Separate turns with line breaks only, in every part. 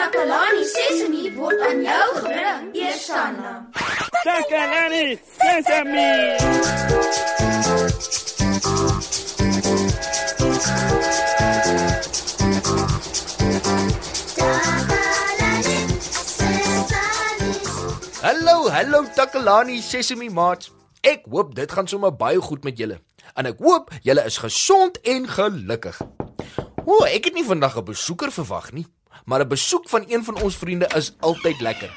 Takalani Sesemi word aan jou gebring, Eersanna.
Takalani Sesemi.
Hallo, hallo Takalani Sesemi maats. Ek hoop dit gaan sommer baie goed met julle. En ek hoop julle is gesond en gelukkig. O, ek het nie vandag 'n besoeker verwag nie, maar 'n besoek van een van ons vriende is altyd lekker.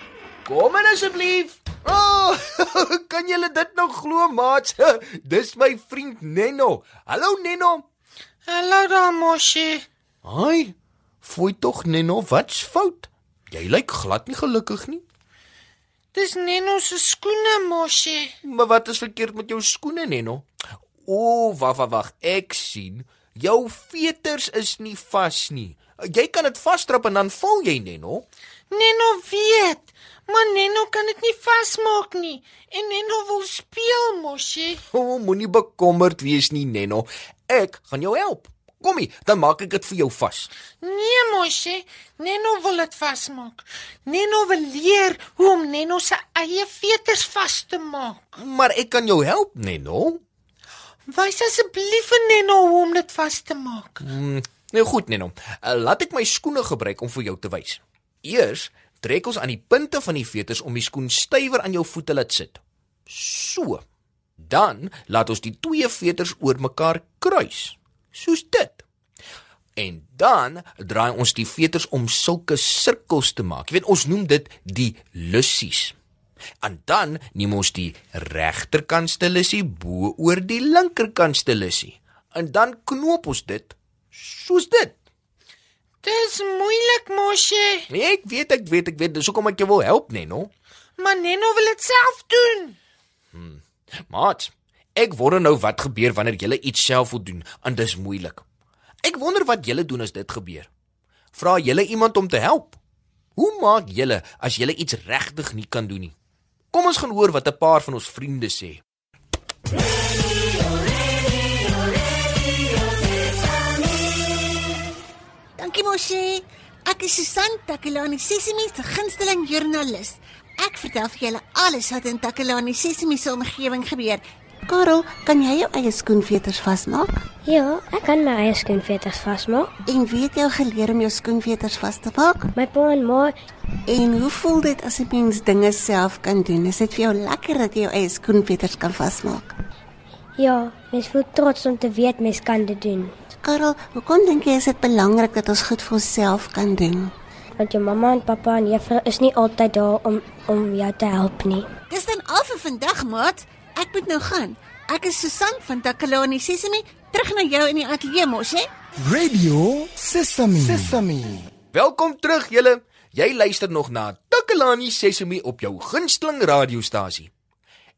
Kom in asseblief. O, oh, kan julle dit nou glo maats? Dis my vriend Nenno. Hallo Nenno.
Hallo daar, Moshi.
Haai. Fooi tog Nenno, wat's fout? Jy lyk glad nie gelukkig nie.
Dis Neno se skoene, Moshi.
Maar wat is verkeerd met jou skoene, Nenno? O, wag, wag, wag. Ek sien jou veters is nie vas nie. Jy kan dit vasdrap en dan val jy, Nenno.
Neno weet, maar Neno kan dit nie vasmaak nie. En Neno wil speel, Moshi.
O, moenie bekommerd wees nie, Nenno. Ek gaan jou help. Kom hier, dan maak ek dit vir jou vas.
Nee, Moshi. Neno wil dit vasmaak. Neno wil leer hoe om Neno se eie veters vas te maak.
Maar ek kan jou help, Nenno.
Wys asseblief vir Neno hoe om dit vas te maak.
Mm, nou goed, Nenno. Uh, laat ek my skoene gebruik om vir jou te wys. Eers trek ons aan die punte van die veters om die skoen stywer aan jou voete laat sit. So. Dan laat ons die twee veters oor mekaar kruis. Soos dit. En dan draai ons die veters om sulke sirkels te maak. Jy weet, ons noem dit die lussies. En dan neem ons die regterkantste lussie bo oor die linkerkantste lussie. En dan knoop ons dit soos dit.
Dis moeilik, Moshi.
Ek weet, ek weet, ek weet, dis hoekom ek jou wil help, Nenno.
Maar Neno wil dit self doen.
Maat, ek wonder nou wat gebeur wanneer jy iets self wil doen en dis moeilik. Ek wonder wat julle doen as dit gebeur. Vra julle iemand om te help? Hoe maak julle as julle iets regtig nie kan doen nie? Kom ons gaan hoor wat 'n paar van ons vriende sê.
Dankie Moshi. Ek is Susan Takelani Sesimi se gunsteling joernalis. Ek vertel vir julle alles wat in Takelani Sesimi se omgewing gebeur. Karel, kan jy jou eie skoenveters vasmaak?
Ja, ek kan my eie skoenveters vasmaak.
En wie het jou geleer om jou skoenveters vas te maak?
My pa en ma,
En hoe voel dit as 'n mens dinge self kan doen? Is dit vir jou lekker dat jy jou eie skoenveters kan vasmaak?
ja, mens voel trots om te weet mens kan dit doen.
Karel, hoekom dink jy is dit belangrik dat ons goed vir onsself kan doen?
Want jou mamma en pappa en juffrou is nie altyd daar om om jou te help nie.
Dis dan al vir vandag, maat. Ek moet nou gaan. Ek is Susan van Takalani Sesimi, terug na jou in die ateljee mos, hè?
Radio Sesame. Sesame.
Welkom terug julle. Jy luister nog na Takalani Sesemi op jou gunsteling radiostasie.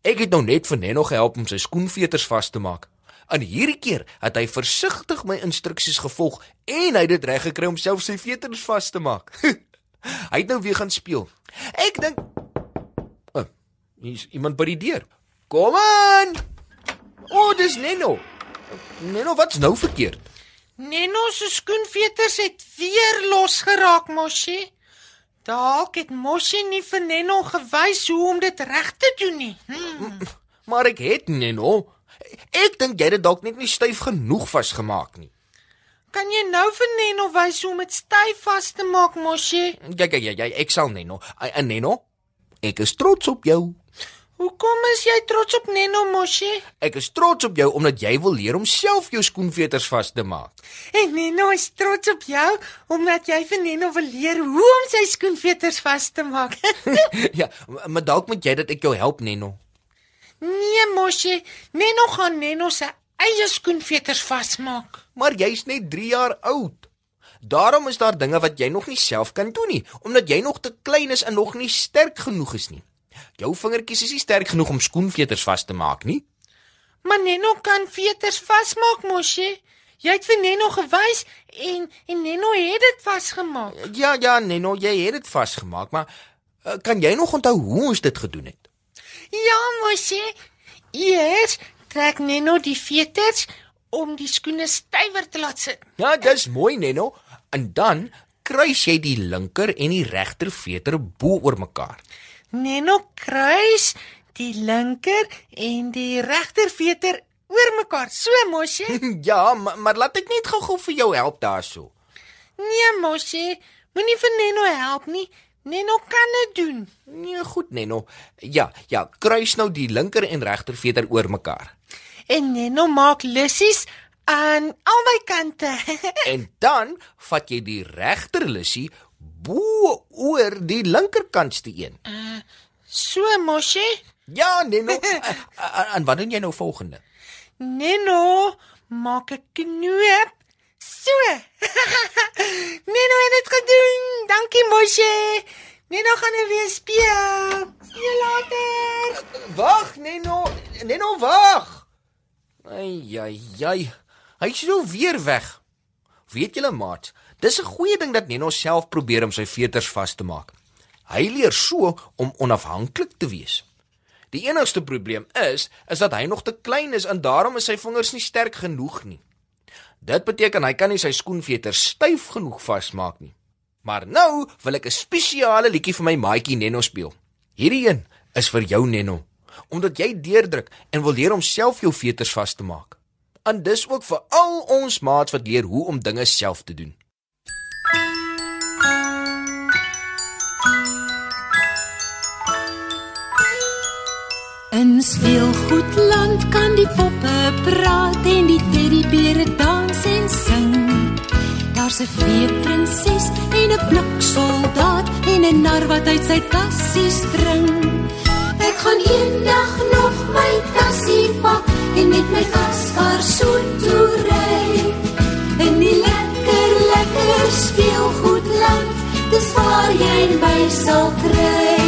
Ek het nou net vir Nenno gehelp om sy skoenveters vas te maak. En hierdie keer het hy versigtig my instruksies gevolg en hy het dit reg gekry om self sy veters vas te maak. hy het nou weer gaan speel. Ek dink oh, hier's iemand by die deur. Kom in. O, oh, dis Nenno. Nenno, wat's nou verkeerd?
Neno se skoenveters het weer losgeraak, Moshi. Dalk het Moshi nie vir Neno gewys hoe om dit reg te doen nie. Hm.
Maar ek het Nenno. Ek dink jy het dit dalk net nie styf genoeg vasgemaak nie.
Kan jy nou vir Neno wys hoe om dit styf vas te maak, Moshi?
Ja ja ja ja, ek sal Nenno. En Nenno, ek is trots op jou.
Hoekom is jy trots op Neno, Moshi?
Ek is trots op jou omdat jy wil leer om self jou skoenveters vas te maak.
En Neno is trots op jou omdat jy vir Neno wil leer hoe om sy skoenveters vas te maak.
ja, maar dalk moet jy dat ek jou help, Nenno.
nee, Moshi, Neno gaan Neno se eie skoenveters vasmaak.
Maar jy's net 3 jaar oud. Daarom is daar dinge wat jy nog nie self kan doen nie, omdat jy nog te klein is en nog nie sterk genoeg is nie. Jou vingertjies is nie sterk genoeg om skoenveters vas te maak nie.
Maar Neno kan veters vasmaak, Moshi. Jy het vir Neno gewys en en Neno het dit vasgemaak.
Ja, ja, Nenno, jy het dit vasgemaak, maar uh, kan jy nog onthou hoe ons dit gedoen het?
Ja, Moshi. Eers trek Neno die veters om die skoene stywer te laat sit.
Ja, dis mooi, Nenno. En dan kruis jy die linker en die regter veter bo oor mekaar.
Neno kruis die linker en die regter veter oor mekaar. So mosie.
ja, maar, maar laat ek net gou-gou vir jou help daarso.
Nee mosie, moenie vir Neno help nie. Neno kan dit doen.
Nee, goed Neno. Ja, ja, kruis nou die linker en regter veter oor mekaar.
En Neno maak lussies aan albei kante.
En dan vat jy die regter lussie bo oor die linkerkantste een.
so mosie.
Ja, Neno. En- wat doen jy nou volgende?
Neno maak 'n knoop. So. Neno het dit gedoen. Dankie mosie. Neno gaan nou weer speel. See you later.
Wag, Neno. Neno, wag. Ai ai ai. Hy's nou weer weg. Weet julle, maat, dis 'n goeie ding dat Neno self probeer om sy veters vas te maak. Hy leer so om onafhanklik te wees. Die enigste probleem is, is dat hy nog te klein is en daarom is sy vingers nie sterk genoeg nie. Dit beteken hy kan nie sy skoenveters styf genoeg vasmaak nie. Maar nou wil ek 'n spesiale liedjie vir my maatjie Neno speel. Hierdie een is vir jou Neno, omdat jy deurdruk en wil leer om self jou veters vas te maak. En dis ook vir al ons maats wat leer hoe om dinge self te doen.
In speelgoedland kan die poppe praat en die teddybeere dans en sing. Daar's 'n veeprinses en 'n bliksoldaat en 'n nar wat uit sy tassie spring.
Ek gaan eendag nog my tassie pak en met my kaskar so toe ry.
In die lekker lekker speelgoedland,
Dis waar jy my sal kry.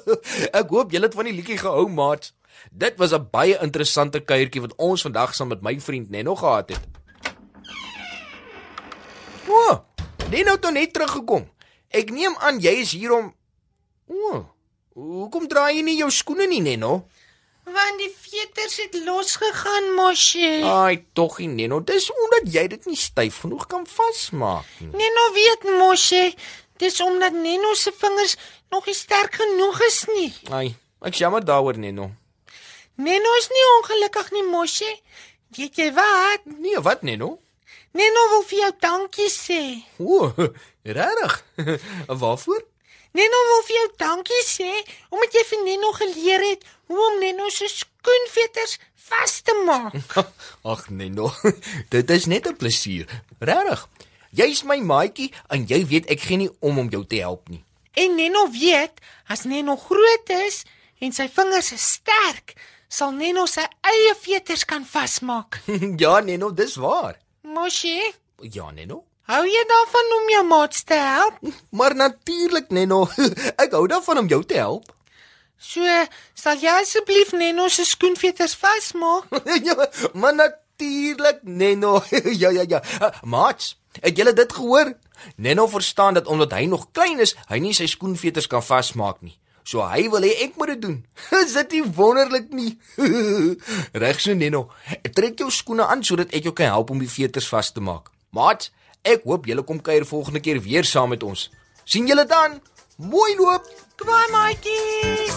ek hoop julle het van die liedjie gehou, maat. Dit was 'n baie interessante kuiertjie wat ons vandag saam met my vriend Neno gehad het. O, oh, Neno het nou net teruggekom. Ek neem aan jy is hier om O, oh, hoekom draai jy nie jou skoene nie, Neno?
Want die veters het losgegaan mosie.
Ai, tog nie, Neno. Dis omdat jy dit nie styf genoeg kan vasmaak nie.
Neno weet mosie. Dis omdat Neno se vingers nog nie sterk genoeg is nie.
Ai, ek jammer daaroor, Neno.
Neno is nie ongelukkig nie mosie. Weet jy wat?
Nee, wat, Neno?
Neno wil vir jou dankie sê.
O, regtig? Waarvoor?
Neno wil vir jou dankie sê omdat jy vir Neno geleer het hoe om Neno se skoenveters vas te maak.
Ag Neno, dit is net 'n plesier. Regtig. Jy's my maatjie en jy weet ek gee nie om om jou te help nie.
En Neno weet as Neno groot is en sy vingers is sterk, sal Neno sy eie veters kan vasmaak.
ja, Neno, dis waar.
Moshi,
Ja, Neno.
hou jy daarvan om jou maats te help?
Maar natuurlik, Neno. ek hou daarvan om jou te help.
So, sal jy asseblief Neno se skoenveters vasmaak?
ja, maar natuurlik, Neno. ja, ja, ja. Uh, Mats, het julle dit gehoor? Neno verstaan dat omdat hy nog klein is, hy nie sy skoenveters kan vasmaak nie. So hy wil hê ek moet dit doen. Is dit nie wonderlik nie? Reg so Neno. Trek jou skoene aan sodat ek jou kan help om die veters vas te maak. Maat, ek hoop julle kom kuier volgende keer weer saam met ons. sien julle dan? Mooi loop.
Kwaai maatjies.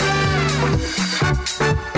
Thank you.